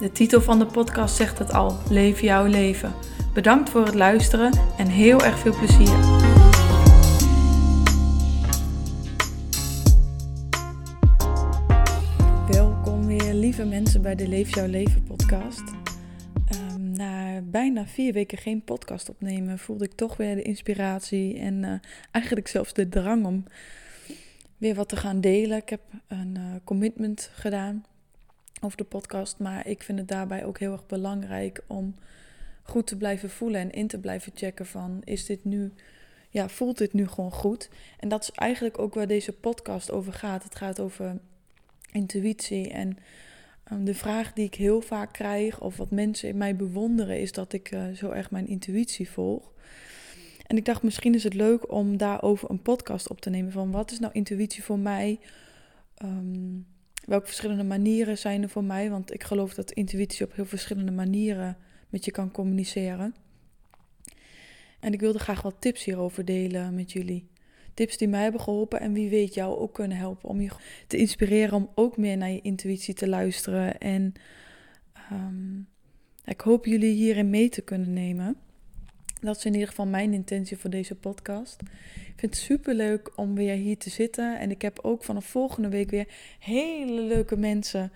De titel van de podcast zegt het al: Leef jouw leven. Bedankt voor het luisteren en heel erg veel plezier. Welkom weer, lieve mensen, bij de Leef jouw leven podcast. Um, na bijna vier weken geen podcast opnemen, voelde ik toch weer de inspiratie en uh, eigenlijk zelfs de drang om weer wat te gaan delen. Ik heb een uh, commitment gedaan over de podcast. Maar ik vind het daarbij ook heel erg belangrijk om goed te blijven voelen en in te blijven checken van is dit nu, ja, voelt dit nu gewoon goed? En dat is eigenlijk ook waar deze podcast over gaat. Het gaat over intuïtie en um, de vraag die ik heel vaak krijg of wat mensen in mij bewonderen is dat ik uh, zo erg mijn intuïtie volg. En ik dacht misschien is het leuk om daarover een podcast op te nemen van wat is nou intuïtie voor mij? Um, welke verschillende manieren zijn er voor mij? Want ik geloof dat intuïtie op heel verschillende manieren met je kan communiceren. En ik wilde graag wat tips hierover delen met jullie. Tips die mij hebben geholpen en wie weet jou ook kunnen helpen om je te inspireren om ook meer naar je intuïtie te luisteren. En um, ik hoop jullie hierin mee te kunnen nemen. Dat is in ieder geval mijn intentie voor deze podcast. Ik vind het super leuk om weer hier te zitten. En ik heb ook vanaf volgende week weer hele leuke mensen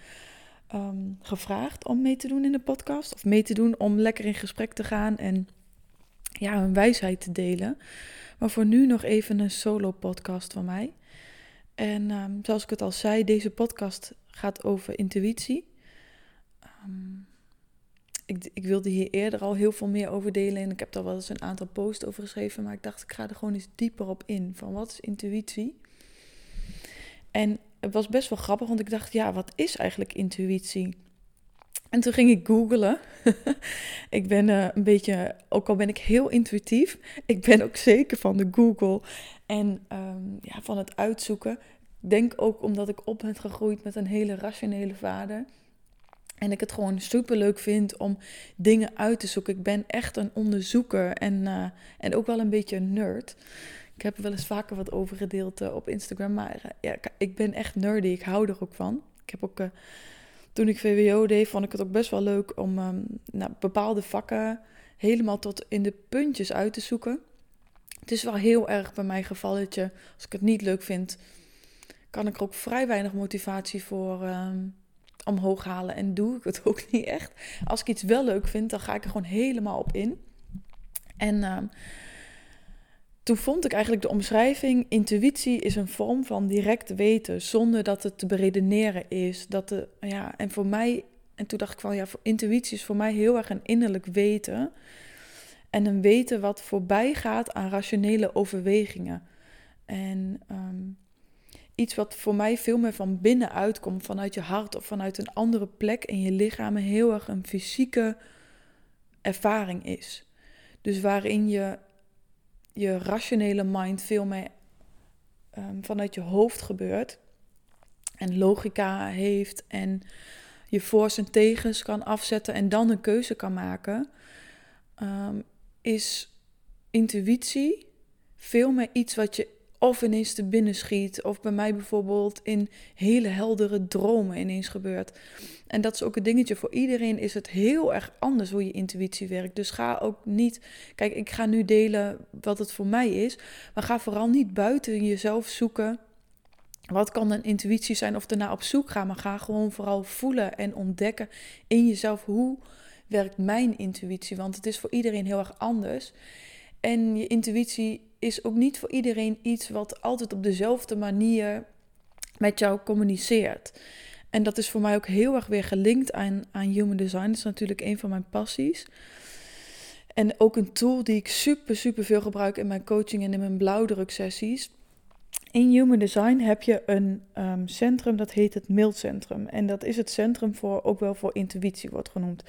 um, gevraagd om mee te doen in de podcast. Of mee te doen om lekker in gesprek te gaan en ja, hun wijsheid te delen. Maar voor nu nog even een solo podcast van mij. En um, zoals ik het al zei, deze podcast gaat over intuïtie. Um, ik, ik wilde hier eerder al heel veel meer over delen. En ik heb daar wel eens een aantal posts over geschreven. Maar ik dacht, ik ga er gewoon eens dieper op in. Van wat is intuïtie? En het was best wel grappig, want ik dacht, ja, wat is eigenlijk intuïtie? En toen ging ik googlen. ik ben uh, een beetje, ook al ben ik heel intuïtief, ik ben ook zeker van de Google en um, ja, van het uitzoeken. Ik denk ook omdat ik op ben gegroeid met een hele rationele vader. En ik het gewoon super leuk vind om dingen uit te zoeken. Ik ben echt een onderzoeker en, uh, en ook wel een beetje een nerd. Ik heb er wel eens vaker wat over gedeeld uh, op Instagram. Maar uh, ja, ik ben echt nerdy. Ik hou er ook van. Ik heb ook, toen ik VWO deed, vond ik het ook best wel leuk om um, nou, bepaalde vakken helemaal tot in de puntjes uit te zoeken. Het is wel heel erg bij mijn gevalletje. Als ik het niet leuk vind, kan ik er ook vrij weinig motivatie voor. Um, omhoog halen en doe ik het ook niet echt. Als ik iets wel leuk vind, dan ga ik er gewoon helemaal op in. En uh, toen vond ik eigenlijk de omschrijving: intuïtie is een vorm van direct weten, zonder dat het te beredeneren is. Dat de, ja, en voor mij, en toen dacht ik van ja, intuïtie is voor mij heel erg een innerlijk weten. En een weten wat voorbij gaat aan rationele overwegingen. En um, iets wat voor mij veel meer van binnenuit komt, vanuit je hart of vanuit een andere plek in je lichaam, heel erg een fysieke ervaring is. Dus waarin je je rationele mind veel meer um, vanuit je hoofd gebeurt en logica heeft en je voor's en tegens kan afzetten en dan een keuze kan maken, um, is intuïtie veel meer iets wat je of ineens te binnen schiet. Of bij mij bijvoorbeeld in hele heldere dromen ineens gebeurt. En dat is ook een dingetje. Voor iedereen is het heel erg anders hoe je intuïtie werkt. Dus ga ook niet. Kijk, ik ga nu delen wat het voor mij is. Maar ga vooral niet buiten jezelf zoeken. Wat kan een intuïtie zijn of ernaar op zoek gaan. Maar ga gewoon vooral voelen en ontdekken in jezelf hoe werkt mijn intuïtie. Want het is voor iedereen heel erg anders. En je intuïtie is ook niet voor iedereen iets wat altijd op dezelfde manier met jou communiceert. En dat is voor mij ook heel erg weer gelinkt aan, aan human design. Dat is natuurlijk een van mijn passies. En ook een tool die ik super, super veel gebruik in mijn coaching en in mijn blauwdruksessies. in Human Design heb je een ehm, centrum dat heet het Mildcentrum. En dat is het centrum voor, ook wel voor intuïtie wordt genoemd.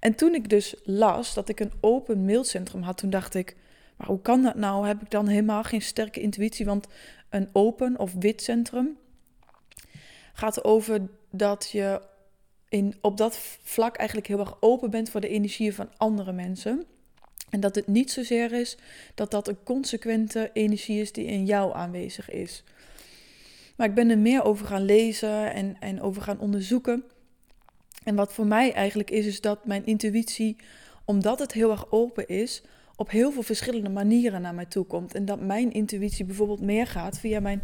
En toen ik dus las dat ik een open Mildcentrum had, toen dacht ik, maar hoe kan dat nou? Heb ik dan helemaal geen sterke intuïtie? Want een open of wit centrum gaat over dat je in, op dat vlak eigenlijk heel erg open bent voor de energieën van andere mensen. En dat het niet zozeer is dat dat een consequente energie is die in jou aanwezig is. Maar ik ben er meer over gaan lezen en, en over gaan onderzoeken. En wat voor mij eigenlijk is, is dat mijn intuïtie, omdat het heel erg open is, op heel veel verschillende manieren naar mij toe komt. En dat mijn intuïtie bijvoorbeeld meer gaat via mijn,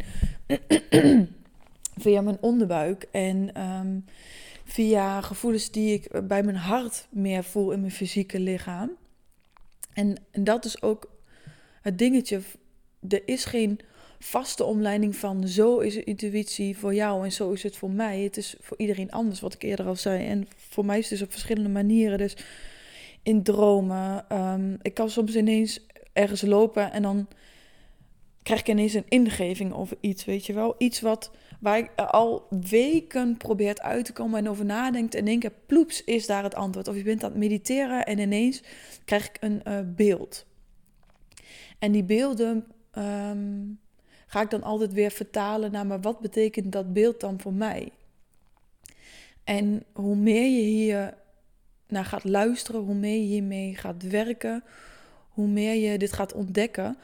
via mijn onderbuik en ehm, via gevoelens die ik bij mijn hart meer voel in mijn fysieke lichaam. En, en dat is ook het dingetje. Er is geen vaste omleiding van zo is intuïtie voor jou en zo is het voor mij. Het is voor iedereen anders, wat ik eerder al zei. En voor mij is het dus op verschillende manieren. Dus in dromen. Ehm, ik kan soms ineens ergens lopen en dan krijg ik ineens een ingeving over iets, weet je wel. Iets wat, waar ik al weken probeert uit te komen en over nadenkt. En in één keer, ploeps, is daar het antwoord. Of je bent aan het mediteren en ineens krijg ik een uh, beeld. En die beelden ehm, ga ik dan altijd weer vertalen naar, maar wat betekent dat beeld dan voor mij? En hoe meer je hier naar gaat luisteren, hoe meer je hiermee gaat werken, hoe meer je dit gaat ontdekken,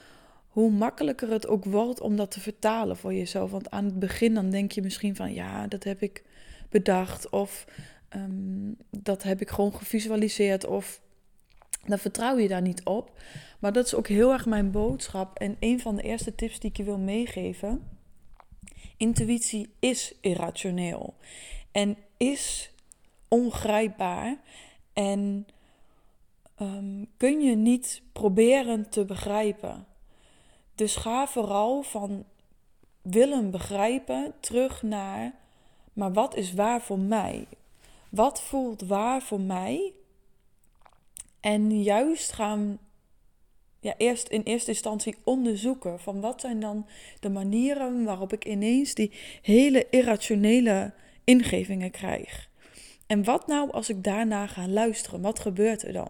hoe makkelijker het ook wordt om dat te vertalen voor jezelf. Want aan het begin dan denk je misschien van ja, dat heb ik bedacht of ehm, dat heb ik gewoon gevisualiseerd of dan vertrouw je daar niet op. Maar dat is ook heel erg mijn boodschap en een van de eerste tips die ik je wil meegeven. Intuïtie is irrationeel en is ongrijpbaar en um, kun je niet proberen te begrijpen. Dus ga vooral van willen begrijpen terug naar, maar wat is waar voor mij? Wat voelt waar voor mij? En juist gaan, ja, eerst in eerste instantie onderzoeken van wat zijn dan de manieren waarop ik ineens die hele irrationele ingevingen krijg. En wat nou als ik daarna ga luisteren? Wat gebeurt er dan?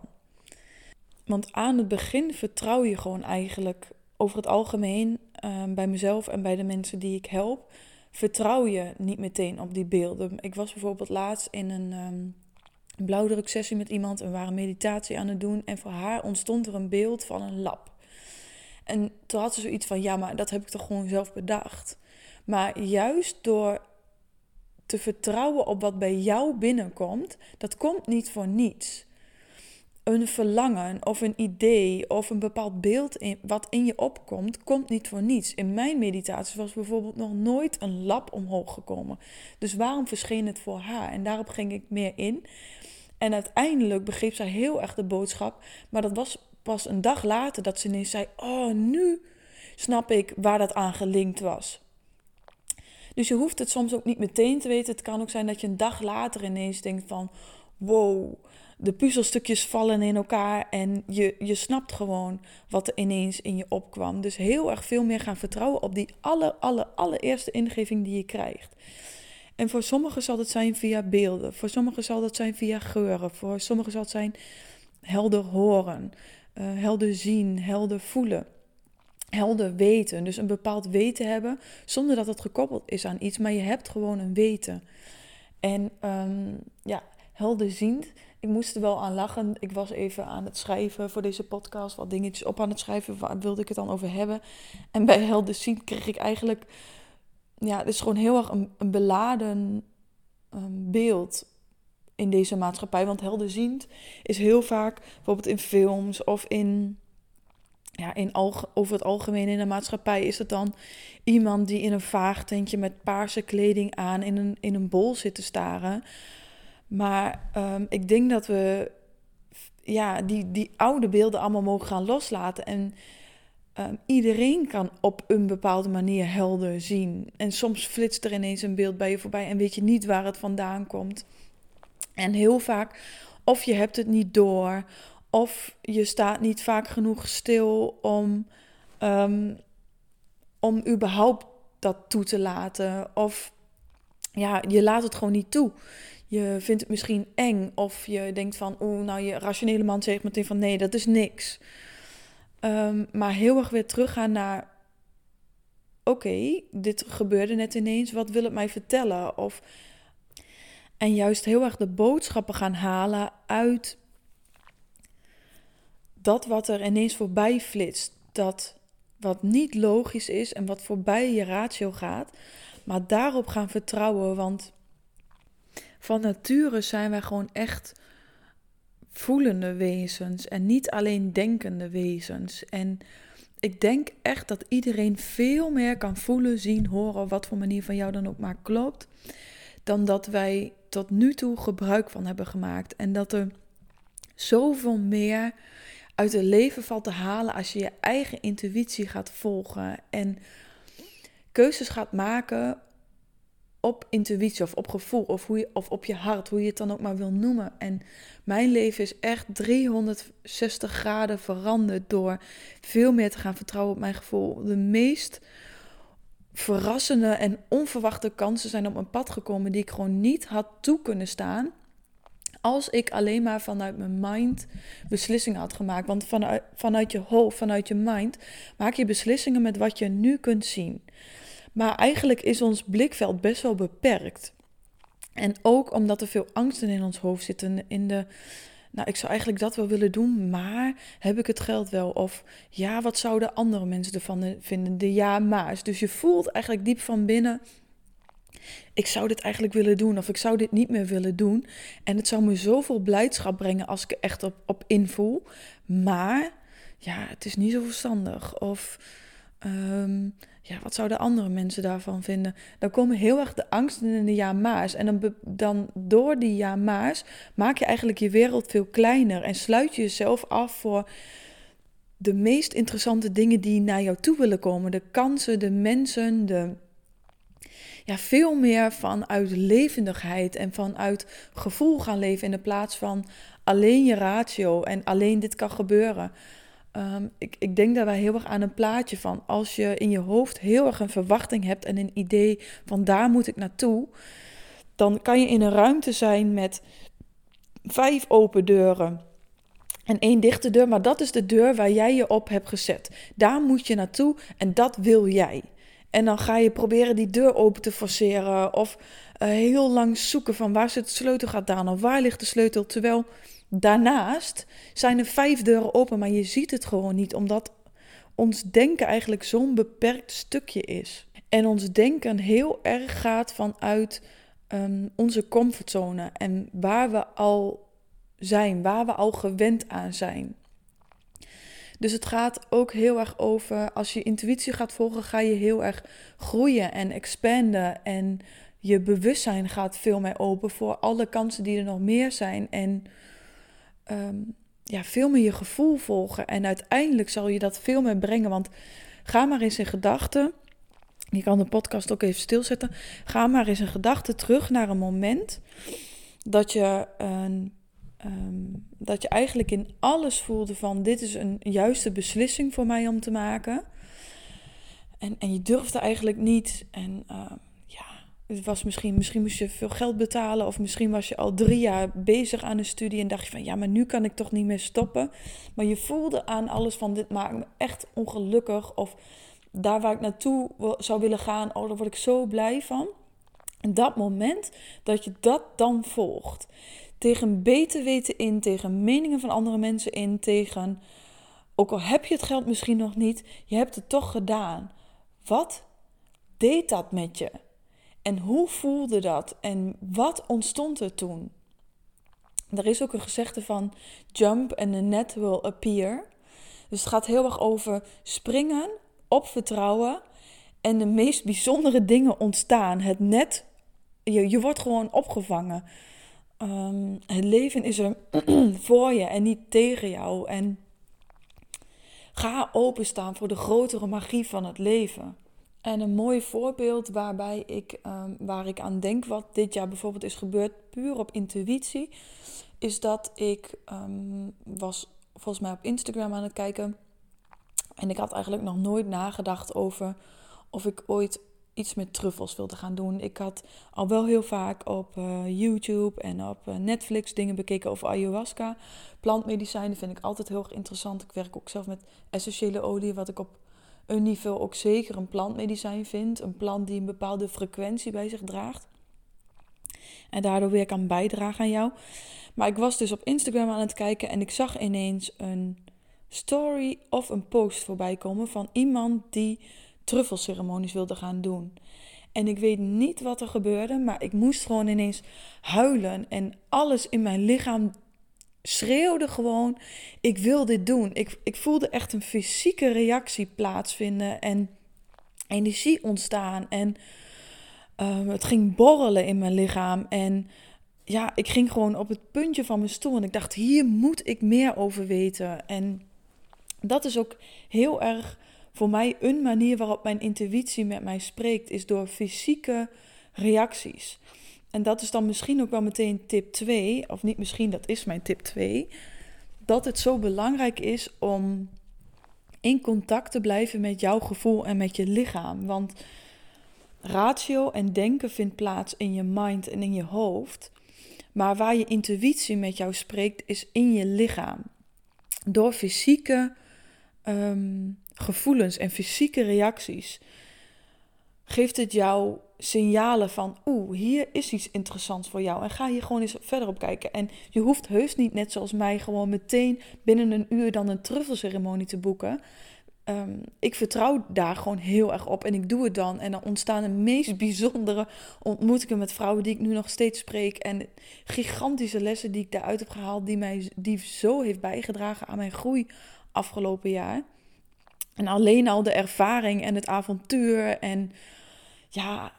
Want aan het begin vertrouw je gewoon eigenlijk over het algemeen ehm, bij mezelf en bij de mensen die ik help, vertrouw je niet meteen op die beelden. Ik was bijvoorbeeld laatst in een um, blauwdruksessie met iemand en we waren meditatie aan het doen en voor haar ontstond er een beeld van een lab. En toen had ze zoiets van, ja, maar dat heb ik toch gewoon zelf bedacht. Maar juist door te vertrouwen op wat bij jou binnenkomt, dat komt niet voor niets. Een verlangen of een idee of een bepaald beeld in, wat in je opkomt, komt niet voor niets. In mijn meditatie was bijvoorbeeld nog nooit een lab omhoog gekomen. Dus waarom verscheen het voor haar? En daarop ging ik meer in. En uiteindelijk begreep zij heel erg de boodschap. Maar dat was pas een dag later dat ze ineens zei: Oh, nu snap ik waar dat aan gelinkt was. Dus je hoeft het soms ook niet meteen te weten. Het kan ook zijn dat je een dag later ineens denkt van... wow, de puzzelstukjes vallen in elkaar en je, je snapt gewoon wat er ineens in je opkwam. Dus heel erg veel meer gaan vertrouwen op die alle, alle, allereerste ingeving die je krijgt. En voor sommigen zal het zijn via beelden, voor sommigen zal het zijn via geuren, voor sommigen zal het zijn helder horen, uh, helder zien, helder voelen helder weten. Dus een bepaald weten hebben zonder dat het gekoppeld is aan iets, maar je hebt gewoon een weten. En um, ja, helderziend. Ik moest er wel aan lachen. Ik was even aan het schrijven voor deze podcast, wat dingetjes op aan het schrijven. Waar wilde ik het dan over hebben? En bij helderziend kreeg ik eigenlijk, ja, het is gewoon heel erg een, beladen um, beeld in deze maatschappij. Want helderziend is heel vaak bijvoorbeeld in films of in ja, in over het algemeen in de maatschappij is het dan iemand die in een vaagtentje met paarse kleding aan in een, in een bol zit te staren. Maar um, ik denk dat we ja, die, die oude beelden allemaal mogen gaan loslaten. En um, iedereen kan op een bepaalde manier helder zien. En soms flitst er ineens een beeld bij je voorbij en weet je niet waar het vandaan komt. En heel vaak, of je hebt het niet door, of je staat niet vaak genoeg stil om, um, om überhaupt dat toe te laten. Of ja, je laat het gewoon niet toe. Je vindt het misschien eng. Of je denkt van, oh, nou, je rationele man zegt meteen van nee, dat is niks. Ehm, maar heel erg weer teruggaan naar, oké, dit gebeurde net ineens. Wat wil het mij vertellen? Of en juist heel erg de boodschappen gaan halen uit dat wat er ineens voorbij flitst. Dat wat niet logisch is en wat voorbij je ratio gaat. Maar daarop gaan vertrouwen. Want van nature zijn wij gewoon echt voelende wezens. En niet alleen denkende wezens. En ik denk echt dat iedereen veel meer kan voelen, zien, horen, wat voor manier van jou dan ook maar klopt. Dan dat wij tot nu toe gebruik van hebben gemaakt. En dat er zoveel meer uit het leven valt te halen als je je eigen intuïtie gaat volgen en keuzes gaat maken op intuïtie of op gevoel of, hoe je, of op je hart, hoe je het dan ook maar wil noemen. En mijn leven is echt 360 graden veranderd door veel meer te gaan vertrouwen op mijn gevoel. De meest verrassende en onverwachte kansen zijn op mijn pad gekomen die ik gewoon niet had toe kunnen staan. Als ik alleen maar vanuit mijn mind beslissingen had gemaakt. Want vanuit, vanuit je hoofd, vanuit je mind, maak je beslissingen met wat je nu kunt zien. Maar eigenlijk is ons blikveld best wel beperkt. En ook omdat er veel angsten in ons hoofd zitten. In de, nou, ik zou eigenlijk dat wel willen doen, maar heb ik het geld wel? Of ja, wat zouden andere mensen ervan vinden? De ja, maar's. Dus je voelt eigenlijk diep van binnen. Ik zou dit eigenlijk willen doen, of ik zou dit niet meer willen doen. En het zou me zoveel blijdschap brengen als ik er echt op, op invoel. Maar ja, het is niet zo verstandig. Of Ehm, ja, wat zouden andere mensen daarvan vinden? Dan komen heel erg de angsten in de ja-maars. En dan, dan door die ja-maars maak je eigenlijk je wereld veel kleiner. En sluit je jezelf af voor de meest interessante dingen die naar jou toe willen komen. De kansen, de mensen, de... Ja, veel meer vanuit levendigheid en vanuit gevoel gaan leven in de plaats van alleen je ratio en alleen dit kan gebeuren. Ehm, ik, ik denk wij heel erg aan een plaatje van als je in je hoofd heel erg een verwachting hebt en een idee van daar moet ik naartoe, dan kan je in een ruimte zijn met vijf open deuren en één dichte deur, maar dat is de deur waar jij je op hebt gezet. Daar moet je naartoe en dat wil jij. En dan ga je proberen die deur open te forceren of uh, heel lang zoeken van waar zit de sleutel dan of waar ligt de sleutel, terwijl Daarnaast zijn er vijf deuren open, maar je ziet het gewoon niet, omdat ons denken eigenlijk zo'n beperkt stukje is. En ons denken heel erg gaat vanuit um, onze comfortzone en waar we al zijn, waar we al gewend aan zijn. Dus het gaat ook heel erg over, als je intuïtie gaat volgen, ga je heel erg groeien en expanden. En je bewustzijn gaat veel meer open voor alle kansen die er nog meer zijn. En Ehm, ja, veel meer je gevoel volgen. En uiteindelijk zal je dat veel meer brengen. Want ga maar eens in gedachten. Je kan de podcast ook even stilzetten. Ga maar eens in gedachten terug naar een moment dat je, een, ehm, dat je eigenlijk in alles voelde van dit is een juiste beslissing voor mij om te maken. En, en je durfde eigenlijk niet. En uh, het was misschien, misschien moest je veel geld betalen. Of misschien was je al drie jaar bezig aan een studie. En dacht je van ja, maar nu kan ik toch niet meer stoppen. Maar je voelde aan alles van dit maakt me echt ongelukkig. Of daar waar ik naartoe zou willen gaan. Oh, daar word ik zo blij van. En dat moment dat je dat dan volgt. Tegen beter weten in, tegen meningen van andere mensen in, tegen. Ook al heb je het geld misschien nog niet, je hebt het toch gedaan. Wat deed dat met je? En hoe voelde dat? En wat ontstond er toen? Er is ook een gezegde van jump and the net will appear. Dus het gaat heel erg over springen, op vertrouwen en de meest bijzondere dingen ontstaan. Het net, je, je wordt gewoon opgevangen. Um, het leven is er voor je en niet tegen jou. En ga openstaan voor de grotere magie van het leven. En een mooi voorbeeld waarbij ik, um, waar ik aan denk, wat dit jaar bijvoorbeeld is gebeurd, puur op intuïtie, is dat ik um, was volgens mij op Instagram aan het kijken. En ik had eigenlijk nog nooit nagedacht over of ik ooit iets met truffels wilde gaan doen. Ik had al wel heel vaak op uh, YouTube en op uh, Netflix dingen bekeken over ayahuasca. Plantmedicijnen vind ik altijd heel erg interessant. Ik werk ook zelf met essentiële olie, wat ik op een niveau ook zeker een plantmedicijn vind. Een plant die een bepaalde frequentie bij zich draagt. En daardoor weer kan bijdragen aan jou. Maar ik was dus op Instagram aan het kijken en ik zag ineens een story of een post voorbij komen van iemand die truffelceremonies wilde gaan doen. En ik weet niet wat er gebeurde, maar ik moest gewoon ineens huilen. En alles in mijn lichaam schreeuwde gewoon: ik wil dit doen. Ik, ik voelde echt een fysieke reactie plaatsvinden en energie ontstaan. En ehm, het ging borrelen in mijn lichaam. En ja, ik ging gewoon op het puntje van mijn stoel. En ik dacht: hier moet ik meer over weten. En dat is ook heel erg voor mij een manier waarop mijn intuïtie met mij spreekt, is door fysieke reacties. En dat is dan misschien ook wel meteen tip 2, of niet misschien, dat is mijn tip 2. Dat het zo belangrijk is om in contact te blijven met jouw gevoel en met je lichaam. Want ratio en denken vindt plaats in je mind en in je hoofd. Maar waar je intuïtie met jou spreekt, is in je lichaam. Door fysieke Ehm, gevoelens en fysieke reacties, geeft het jou signalen van, oeh, hier is iets interessants voor jou. En ga hier gewoon eens verder op kijken. En je hoeft heus niet, net zoals mij, gewoon meteen binnen een uur dan een truffelceremonie te boeken. Ehm, ik vertrouw daar gewoon heel erg op en ik doe het dan. En dan ontstaan de meest bijzondere ontmoetingen met vrouwen die ik nu nog steeds spreek. En gigantische lessen die ik daaruit heb gehaald, die mij die zo heeft bijgedragen aan mijn groei afgelopen jaar. En alleen al de ervaring en het avontuur en ja,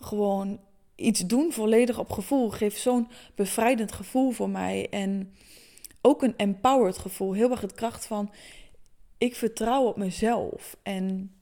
gewoon iets doen volledig op gevoel geeft zo'n bevrijdend gevoel voor mij. En ook een empowered gevoel. Heel erg het kracht van ik vertrouw op mezelf. En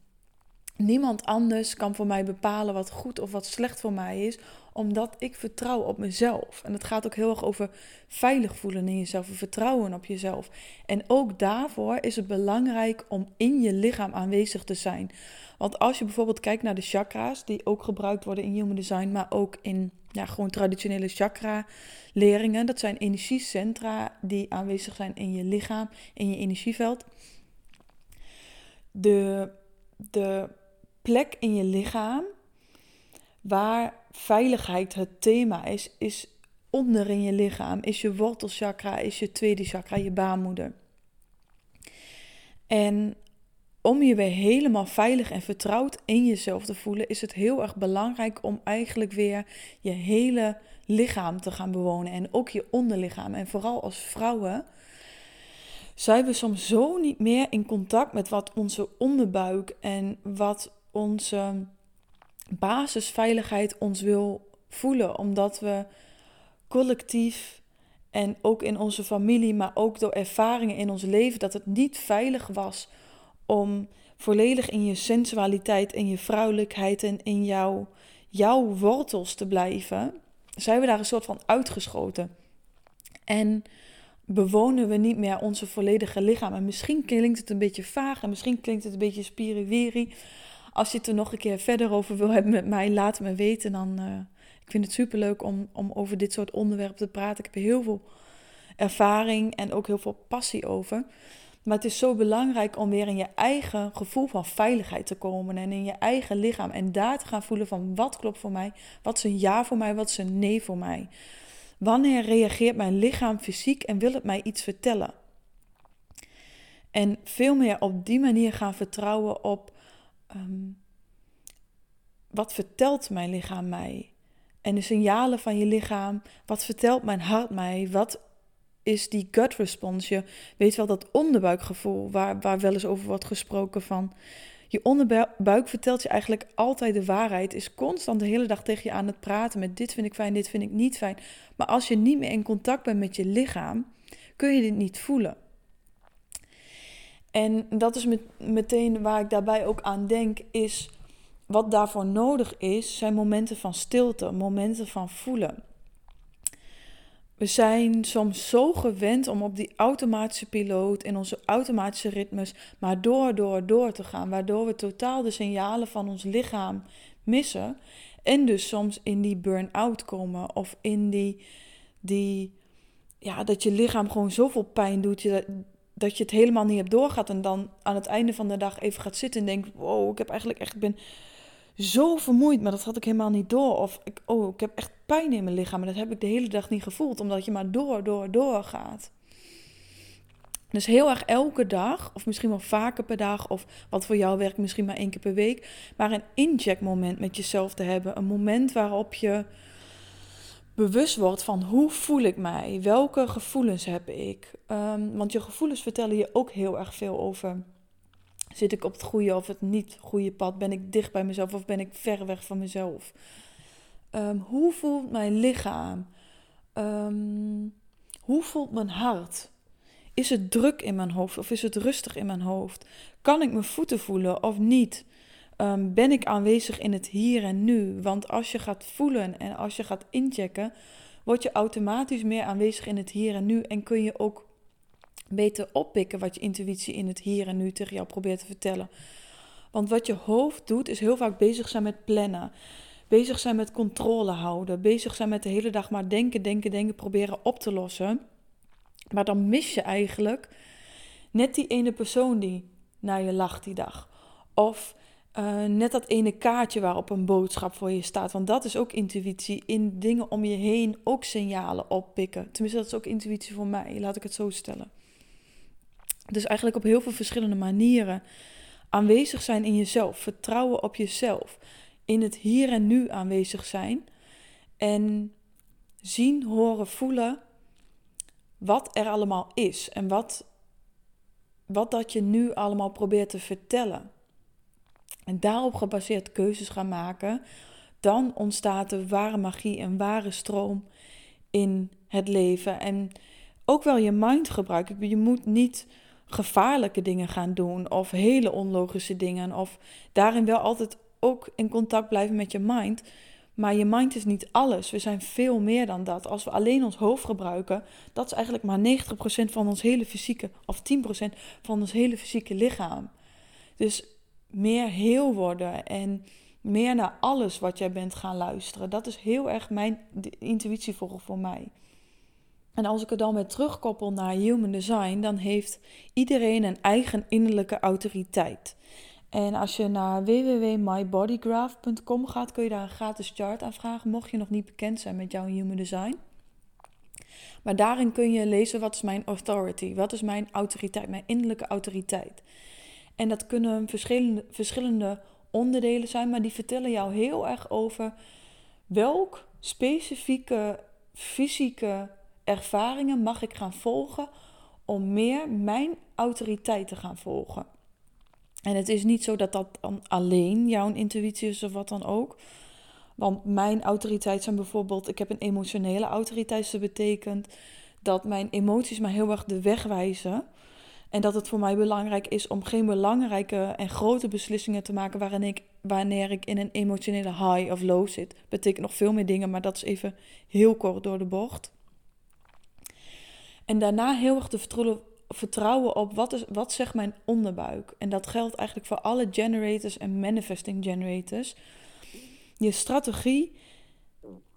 niemand anders kan voor mij bepalen wat goed of wat slecht voor mij is omdat ik vertrouw op mezelf. En het gaat ook heel erg over veilig voelen in jezelf, vertrouwen op jezelf. En ook daarvoor is het belangrijk om in je lichaam aanwezig te zijn. Want als je bijvoorbeeld kijkt naar de chakra's, die ook gebruikt worden in human design, maar ook in ja, gewoon traditionele chakra-leringen. Dat zijn energiecentra die aanwezig zijn in je lichaam, in je energieveld. De, de plek in je lichaam waar veiligheid het thema is, is onder in je lichaam, is je wortelchakra, is je tweede chakra, je baarmoeder. En om je weer helemaal veilig en vertrouwd in jezelf te voelen, is het heel erg belangrijk om eigenlijk weer je hele lichaam te gaan bewonen en ook je onderlichaam. En vooral als vrouwen zijn we soms zo niet meer in contact met wat onze onderbuik en wat onze basisveiligheid ons wil voelen, omdat we collectief en ook in onze familie, maar ook door ervaringen in ons leven, dat het niet veilig was om volledig in je sensualiteit, in je vrouwelijkheid en in jouw, jouw wortels te blijven, zijn we daar een soort van uitgeschoten. En bewonen we niet meer onze volledige lichaam. En misschien klinkt het een beetje vaag en misschien klinkt het een beetje spiriwiri. Als je het er nog een keer verder over wil hebben met mij, laat me weten. Dan, uh, ik vind het superleuk om, om over dit soort onderwerpen te praten. Ik heb heel veel ervaring en ook heel veel passie over. Maar het is zo belangrijk om weer in je eigen gevoel van veiligheid te komen en in je eigen lichaam. En daar te gaan voelen van wat klopt voor mij, wat is een ja voor mij, wat is een nee voor mij. Wanneer reageert mijn lichaam fysiek en wil het mij iets vertellen? En veel meer op die manier gaan vertrouwen op Ehm, wat vertelt mijn lichaam mij? En de signalen van je lichaam, wat vertelt mijn hart mij? Wat is die gut response? Je weet wel dat onderbuikgevoel waar, waar wel eens over wordt gesproken van. Je onderbuik vertelt je eigenlijk altijd de waarheid. Is constant de hele dag tegen je aan het praten met dit vind ik fijn, dit vind ik niet fijn. Maar als je niet meer in contact bent met je lichaam, kun je dit niet voelen. En dat is met, meteen waar ik daarbij ook aan denk, is wat daarvoor nodig is, zijn momenten van stilte, momenten van voelen. We zijn soms zo gewend om op die automatische piloot in onze automatische ritmes maar door, door, door te gaan, waardoor we totaal de signalen van ons lichaam missen. En dus soms in die burn-out komen of in die, die, ja, dat je lichaam gewoon zoveel pijn doet dat je het helemaal niet hebt doorgaat. En dan aan het einde van de dag even gaat zitten en denkt, wow, ik heb eigenlijk echt, ik ben zo vermoeid, maar dat had ik helemaal niet door. Of ik, oh, ik heb echt pijn in mijn lichaam, maar dat heb ik de hele dag niet gevoeld, omdat je maar door, door, door gaat. Dus heel erg elke dag, of misschien wel vaker per dag, of wat voor jou werkt misschien maar één keer per week, maar een incheckmoment met jezelf te hebben. Een moment waarop je bewust wordt van hoe voel ik mij, welke gevoelens heb ik. Um, want je gevoelens vertellen je ook heel erg veel over. Zit ik op het goede of het niet goede pad? Ben ik dicht bij mezelf of ben ik ver weg van mezelf? Um, hoe voelt mijn lichaam? Um, hoe voelt mijn hart? Is het druk in mijn hoofd of is het rustig in mijn hoofd? Kan ik mijn voeten voelen of niet? Um, ben ik aanwezig in het hier en nu? Want als je gaat voelen en als je gaat inchecken, word je automatisch meer aanwezig in het hier en nu en kun je ook beter oppikken wat je intuïtie in het hier en nu tegen jou probeert te vertellen. Want wat je hoofd doet, is heel vaak bezig zijn met plannen. Bezig zijn met controle houden. Bezig zijn met de hele dag maar denken, denken, denken, proberen op te lossen. Maar dan mis je eigenlijk net die ene persoon die naar je lacht die dag. Of uh, net dat ene kaartje waarop een boodschap voor je staat. Want dat is ook intuïtie. In dingen om je heen ook signalen oppikken. Tenminste, dat is ook intuïtie voor mij. Laat ik het zo stellen. Dus eigenlijk op heel veel verschillende manieren aanwezig zijn in jezelf. Vertrouwen op jezelf. In het hier en nu aanwezig zijn. En zien, horen, voelen wat er allemaal is. En wat, wat dat je nu allemaal probeert te vertellen. En daarop gebaseerd keuzes gaan maken. Dan ontstaat de ware magie en ware stroom in het leven. En ook wel je mind gebruiken. Je moet niet gevaarlijke dingen gaan doen of hele onlogische dingen. Of daarin wel altijd ook in contact blijven met je mind. Maar je mind is niet alles. We zijn veel meer dan dat. Als we alleen ons hoofd gebruiken, dat is eigenlijk maar 90% van ons hele fysieke, of 10% van ons hele fysieke lichaam. Dus meer heel worden en meer naar alles wat jij bent gaan luisteren. Dat is heel erg mijn intuïtie voor, voor mij. En als ik het dan weer terugkoppel naar human design, dan heeft iedereen een eigen innerlijke autoriteit. En als je naar www.mybodygraph.com gaat, kun je daar een gratis chart aanvragen, mocht je nog niet bekend zijn met jouw human design. Maar daarin kun je lezen wat is mijn authority, wat is mijn autoriteit, mijn innerlijke autoriteit. En dat kunnen verschillende, verschillende onderdelen zijn, maar die vertellen jou heel erg over welk specifieke fysieke ervaringen mag ik gaan volgen om meer mijn autoriteit te gaan volgen. En het is niet zo dat dat dan alleen jouw intuïtie is of wat dan ook. Want mijn autoriteit zijn bijvoorbeeld, ik heb een emotionele autoriteit. Dat betekent dat mijn emoties mij heel erg de weg wijzen. En dat het voor mij belangrijk is om geen belangrijke en grote beslissingen te maken waarin ik, wanneer ik in een emotionele high of low zit. Betekent nog veel meer dingen, maar dat is even heel kort door de bocht. En daarna heel erg te vertrouwen, op wat, is, wat zegt mijn onderbuik. En dat geldt eigenlijk voor alle generators en manifesting generators. Je strategie,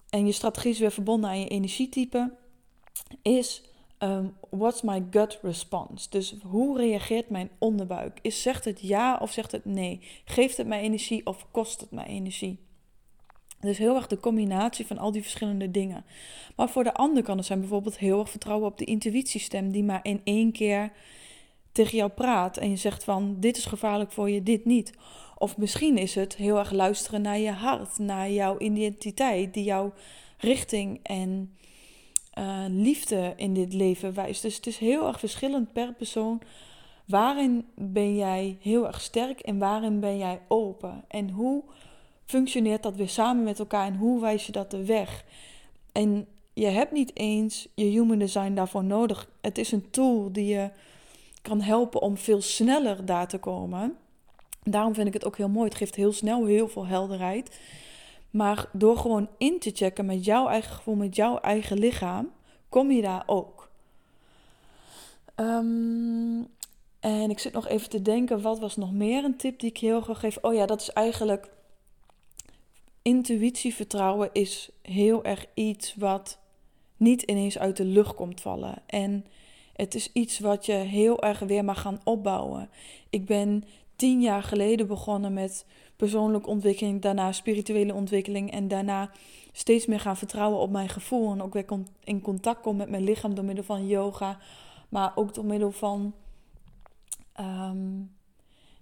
en je strategie is weer verbonden aan je energietype, is um, what's my gut response? Dus hoe reageert mijn onderbuik? Is, zegt het ja of zegt het nee? Geeft het mij energie of kost het mij energie? Dus heel erg de combinatie van al die verschillende dingen. Maar voor de ander kan het zijn bijvoorbeeld heel erg vertrouwen op de intuïtiestem die maar in één keer tegen jou praat en je zegt van dit is gevaarlijk voor je, dit niet. Of misschien is het heel erg luisteren naar je hart, naar jouw identiteit, die jouw richting en uh, liefde in dit leven wijst. Dus het is heel erg verschillend per persoon. Waarin ben jij heel erg sterk en waarin ben jij open? En hoe functioneert dat weer samen met elkaar en hoe wijs je dat de weg? En je hebt niet eens je human design daarvoor nodig. Het is een tool die je kan helpen om veel sneller daar te komen. Daarom vind ik het ook heel mooi. Het geeft heel snel heel veel helderheid. Maar door gewoon in te checken met jouw eigen gevoel, met jouw eigen lichaam, kom je daar ook. Um, en ik zit nog even te denken, wat was nog meer een tip die ik heel graag geef? Oh ja, dat is eigenlijk intuïtievertrouwen is heel erg iets wat niet ineens uit de lucht komt vallen. En het is iets wat je heel erg weer mag gaan opbouwen. Ik ben tien jaar geleden begonnen met persoonlijke ontwikkeling, daarna spirituele ontwikkeling en daarna steeds meer gaan vertrouwen op mijn gevoel en ook weer in contact komen met mijn lichaam door middel van yoga, maar ook door middel van ehm,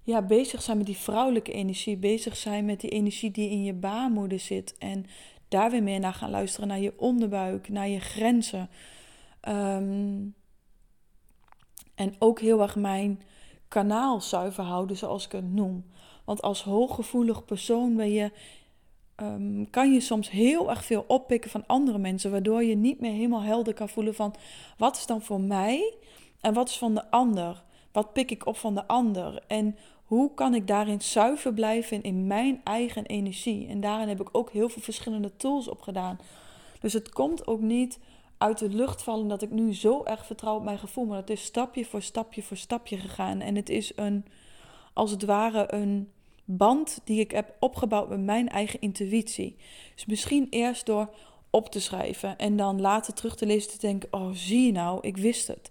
ja, bezig zijn met die vrouwelijke energie, bezig zijn met die energie die in je baarmoeder zit en daar weer meer naar gaan luisteren, naar je onderbuik, naar je grenzen. Ehm, en ook heel erg mijn kanaal zuiver houden, zoals ik het noem. Want als hooggevoelig persoon ben je, ehm, kan je soms heel erg veel oppikken van andere mensen, waardoor je niet meer helemaal helder kan voelen van wat is dan voor mij en wat is van de ander. Wat pik ik op van de ander? En hoe kan ik daarin zuiver blijven in mijn eigen energie? En daarin heb ik ook heel veel verschillende tools op gedaan. Dus het komt ook niet uit de lucht vallen dat ik nu zo erg vertrouw op mijn gevoel. Maar het is stapje voor stapje voor stapje gegaan. En het is een, als het ware, een band die ik heb opgebouwd met mijn eigen intuïtie. Dus misschien eerst door op te schrijven en dan later terug te lezen te denken: oh, zie je nou, ik wist het.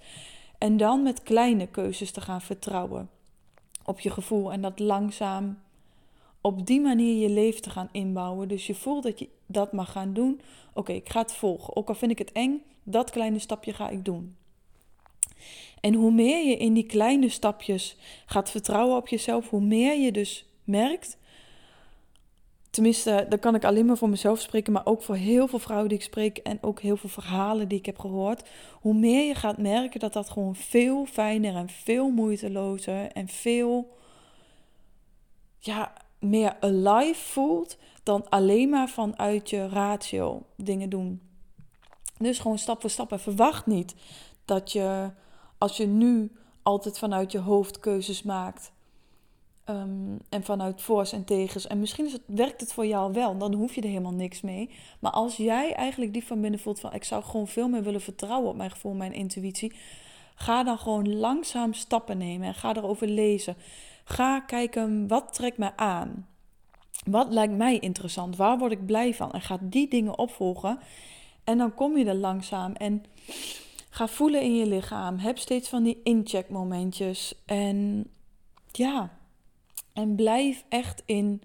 En dan met kleine keuzes te gaan vertrouwen op je gevoel en dat langzaam op die manier je leven te gaan inbouwen. Dus je voelt dat je dat mag gaan doen. Oké, ik ga het volgen. Ook al vind ik het eng, dat kleine stapje ga ik doen. En hoe meer je in die kleine stapjes gaat vertrouwen op jezelf, hoe meer je dus merkt. Tenminste, dan kan ik alleen maar voor mezelf spreken, maar ook voor heel veel vrouwen die ik spreek en ook heel veel verhalen die ik heb gehoord. Hoe meer je gaat merken dat dat gewoon veel fijner en veel moeitelozer en veel ja, meer alive voelt dan alleen maar vanuit je ratio dingen doen. Dus gewoon stap voor stap en verwacht niet dat je als je nu altijd vanuit je hoofd keuzes maakt ehm, en vanuit voor's en tegens. En misschien is het, werkt het voor jou wel, dan hoef je er helemaal niks mee. Maar als jij eigenlijk die van binnen voelt van ik zou gewoon veel meer willen vertrouwen op mijn gevoel, mijn intuïtie. Ga dan gewoon langzaam stappen nemen en ga erover lezen. Ga kijken wat trekt me aan. Wat lijkt mij interessant? Waar word ik blij van? En ga die dingen opvolgen. En dan kom je er langzaam. En ga voelen in je lichaam. Heb steeds van die incheckmomentjes. En ja, en blijf echt in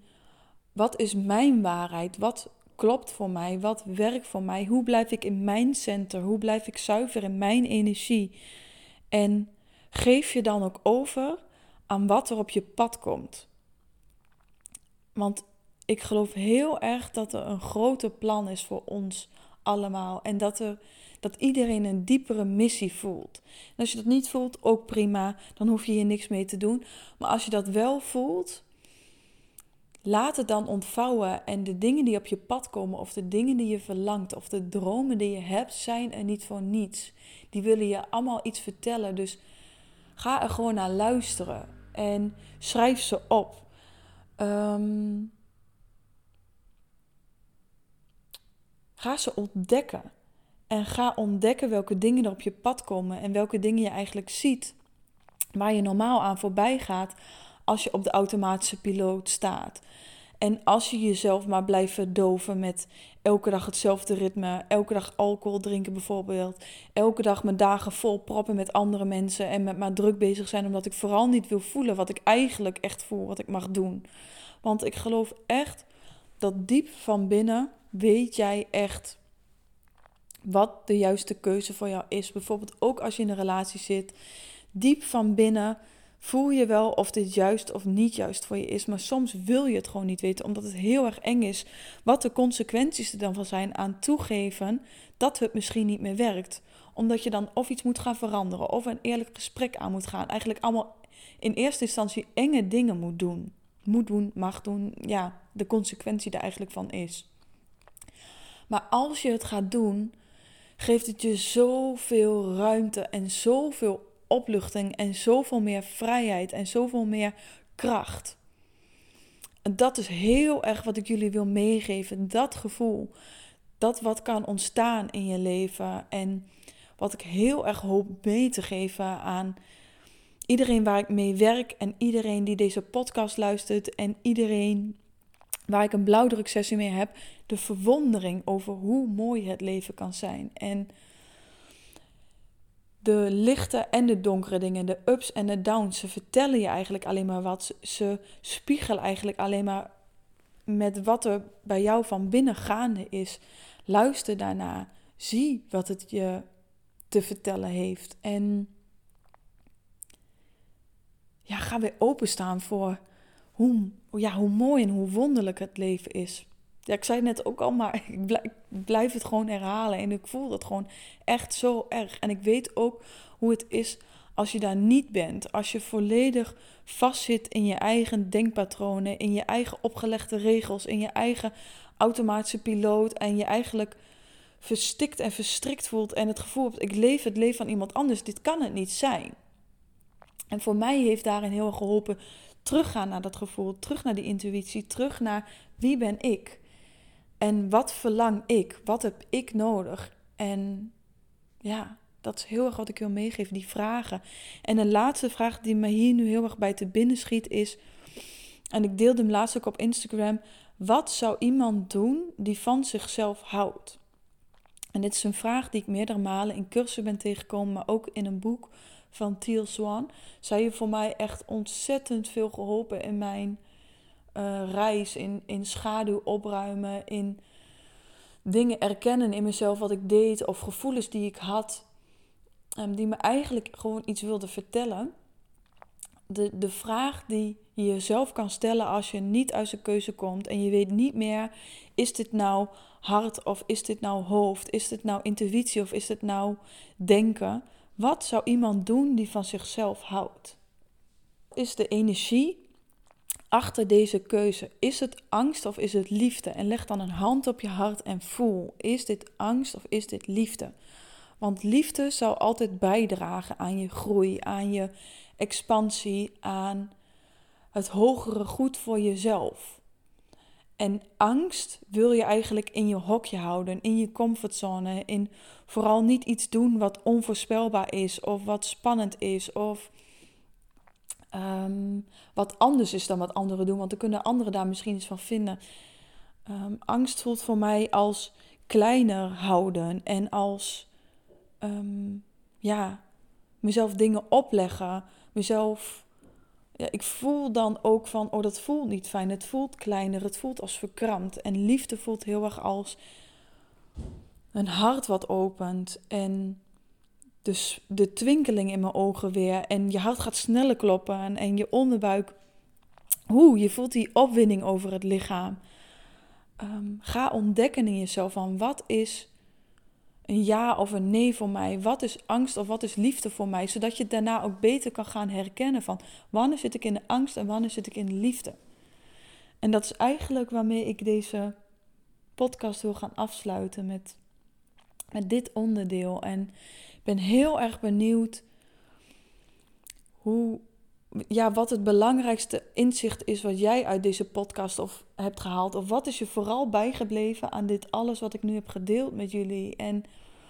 wat is mijn waarheid? Wat klopt voor mij? Wat werkt voor mij? Hoe blijf ik in mijn center? Hoe blijf ik zuiver in mijn energie? En geef je dan ook over aan wat er op je pad komt. Want ik geloof heel erg dat er een groter plan is voor ons allemaal. En dat, er, dat iedereen een diepere missie voelt. En als je dat niet voelt, ook prima. Dan hoef je hier niks mee te doen. Maar als je dat wel voelt, laat het dan ontvouwen. En de dingen die op je pad komen, of de dingen die je verlangt, of de dromen die je hebt, zijn er niet voor niets. Die willen je allemaal iets vertellen. Dus ga er gewoon naar luisteren. En schrijf ze op. Ehm, ga ze ontdekken. En ga ontdekken welke dingen er op je pad komen en welke dingen je eigenlijk ziet waar je normaal aan voorbij gaat als je op de automatische piloot staat. En als je jezelf maar blijft verdoven met elke dag hetzelfde ritme, elke dag alcohol drinken bijvoorbeeld, elke dag mijn dagen vol proppen met andere mensen en met maar druk bezig zijn omdat ik vooral niet wil voelen wat ik eigenlijk echt voel, wat ik mag doen. Want ik geloof echt dat diep van binnen weet jij echt wat de juiste keuze voor jou is. Bijvoorbeeld ook als je in een relatie zit, diep van binnen voel je wel of dit juist of niet juist voor je is. Maar soms wil je het gewoon niet weten, omdat het heel erg eng is. Wat de consequenties er dan van zijn aan toegeven dat het misschien niet meer werkt. Omdat je dan of iets moet gaan veranderen, of een eerlijk gesprek aan moet gaan. Eigenlijk allemaal in eerste instantie enge dingen moet doen. Moet doen, mag doen. Ja, de consequentie er eigenlijk van is. Maar als je het gaat doen, geeft het je zoveel ruimte en zoveel opluchting en zoveel meer vrijheid en zoveel meer kracht. En dat is heel erg wat ik jullie wil meegeven. Dat gevoel. Dat wat kan ontstaan in je leven. En wat ik heel erg hoop mee te geven aan iedereen waar ik mee werk. En iedereen die deze podcast luistert. En iedereen waar ik een blauwdruksessie mee heb, de verwondering over hoe mooi het leven kan zijn. En de lichte en de donkere dingen, de ups en de downs, ze vertellen je eigenlijk alleen maar wat. Ze spiegelen eigenlijk alleen maar met wat er bij jou van binnen gaande is. Luister daarna. Zie wat het je te vertellen heeft. En ja, ga weer openstaan voor hoe, ja, hoe mooi en hoe wonderlijk het leven is. Ja, ik zei net ook al, maar ik blijf, blijf het gewoon herhalen. En ik voel dat gewoon echt zo erg. En ik weet ook hoe het is als je daar niet bent. Als je volledig vastzit in je eigen denkpatronen, in je eigen opgelegde regels, in je eigen automatische piloot. En je eigenlijk verstikt en verstrikt voelt en het gevoel hebt: ik leef het leven van iemand anders. Dit kan het niet zijn. En voor mij heeft daarin heel erg geholpen teruggaan naar dat gevoel, terug naar die intuïtie, terug naar wie ben ik en wat verlang ik, wat heb ik nodig. En ja, dat is heel erg wat ik wil meegeven, die vragen. En de laatste vraag die me hier nu heel erg bij te binnen schiet is, en ik deelde hem laatst ook op Instagram, wat zou iemand doen die van zichzelf houdt? En dit is een vraag die ik meerdere malen in cursussen ben tegengekomen, maar ook in een boek van Teal Swan. Zij heeft voor mij echt ontzettend veel geholpen in mijn uh, reis, in, in schaduw opruimen, in dingen erkennen in mezelf wat ik deed of gevoelens die ik had, um, die me eigenlijk gewoon iets wilden vertellen. De, de vraag die je jezelf kan stellen als je niet uit de keuze komt en je weet niet meer, is dit nou hart of is dit nou hoofd? Is dit nou intuïtie of is dit nou denken? Wat zou iemand doen die van zichzelf houdt? Is de energie achter deze keuze? Is het angst of is het liefde? En leg dan een hand op je hart en voel: is dit angst of is dit liefde? Want liefde zal altijd bijdragen aan je groei, aan je expansie, aan het hogere goed voor jezelf. En angst wil je eigenlijk in je hokje houden, in je comfortzone, in vooral niet iets doen wat onvoorspelbaar is of wat spannend is of um, wat anders is dan wat anderen doen, want dan kunnen anderen daar misschien iets van vinden. Um, angst voelt voor mij als kleiner houden en als um, ja, mezelf dingen opleggen, mezelf ja, ik voel dan ook van, oh dat voelt niet fijn, het voelt kleiner, het voelt als verkrampt. En liefde voelt heel erg als een hart wat opent en dus de twinkeling in mijn ogen weer en je hart gaat sneller kloppen en, je onderbuik, hoe, je voelt die opwinding over het lichaam. Ehm, ga ontdekken in jezelf van wat is een ja of een nee voor mij? Wat is angst of wat is liefde voor mij? Zodat je daarna ook beter kan gaan herkennen van wanneer zit ik in de angst en wanneer zit ik in de liefde. En dat is eigenlijk waarmee ik deze podcast wil gaan afsluiten met, met dit onderdeel. En ik ben heel erg benieuwd hoe, ja, wat het belangrijkste inzicht is wat jij uit deze podcast of hebt gehaald. Of wat is je vooral bijgebleven aan dit alles wat ik nu heb gedeeld met jullie? En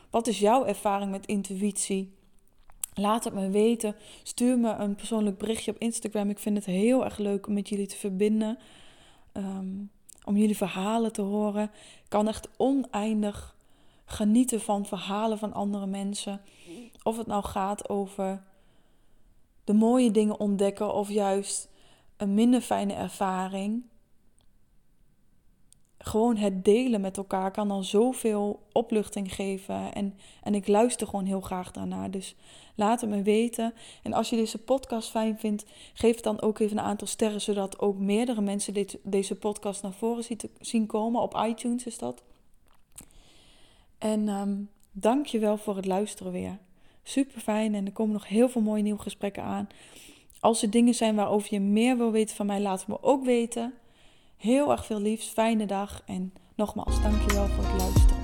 wat is jouw ervaring met intuïtie? Laat het me weten. Stuur me een persoonlijk berichtje op Instagram. Ik vind het heel erg leuk om met jullie te verbinden. Ehm, om jullie verhalen te horen. Ik kan echt oneindig genieten van verhalen van andere mensen. Of het nou gaat over de mooie dingen ontdekken of juist een minder fijne ervaring. Gewoon het delen met elkaar kan dan zoveel opluchting geven. En, en ik luister gewoon heel graag daarnaar. Dus laat het me weten. En als je deze podcast fijn vindt, geef dan ook even een aantal sterren. Zodat ook meerdere mensen dit, deze podcast naar voren zien komen. Op iTunes is dat. En um, dank je wel voor het luisteren weer. Super fijn en er komen nog heel veel mooie nieuwe gesprekken aan. Als er dingen zijn waarover je meer wil weten van mij, laat het me ook weten. Heel erg veel liefs, fijne dag en nogmaals, dankjewel voor het luisteren.